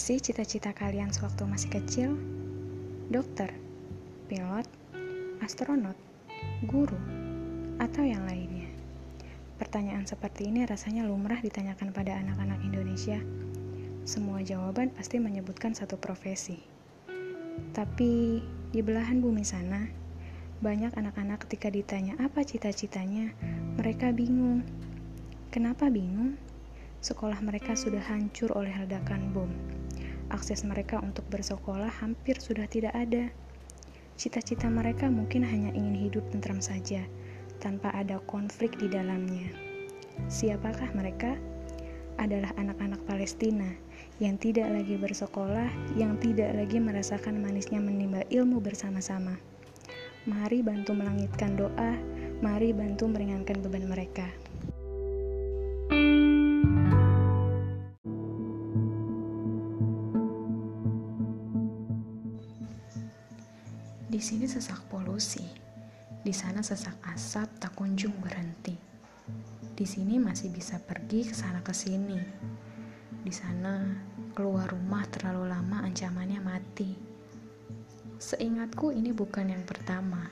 sih cita-cita kalian sewaktu masih kecil? Dokter, pilot, astronot, guru, atau yang lainnya? Pertanyaan seperti ini rasanya lumrah ditanyakan pada anak-anak Indonesia. Semua jawaban pasti menyebutkan satu profesi. Tapi di belahan bumi sana, banyak anak-anak ketika ditanya apa cita-citanya, mereka bingung. Kenapa bingung? Sekolah mereka sudah hancur oleh ledakan bom. Akses mereka untuk bersekolah hampir sudah tidak ada. Cita-cita mereka mungkin hanya ingin hidup tentram saja, tanpa ada konflik di dalamnya. Siapakah mereka? Adalah anak-anak Palestina yang tidak lagi bersekolah, yang tidak lagi merasakan manisnya menimba ilmu bersama-sama. Mari bantu melangitkan doa, mari bantu meringankan beban mereka. Di sini sesak polusi, di sana sesak asap tak kunjung berhenti. Di sini masih bisa pergi ke sana ke sini. Di sana keluar rumah terlalu lama ancamannya mati. Seingatku ini bukan yang pertama.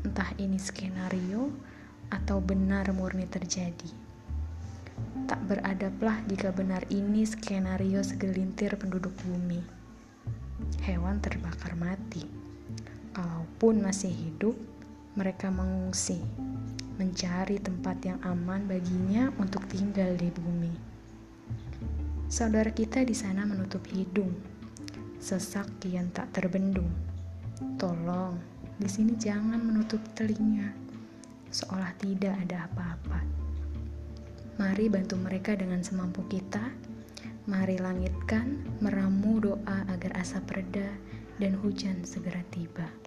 Entah ini skenario atau benar murni terjadi. Tak beradablah jika benar ini skenario segelintir penduduk bumi. Hewan terbakar mati Kalaupun masih hidup, mereka mengungsi, mencari tempat yang aman baginya untuk tinggal di bumi. Saudara kita di sana menutup hidung, sesak kian tak terbendung. Tolong, di sini jangan menutup telinga, seolah tidak ada apa-apa. Mari bantu mereka dengan semampu kita. Mari langitkan, meramu doa agar asap reda dan hujan segera tiba.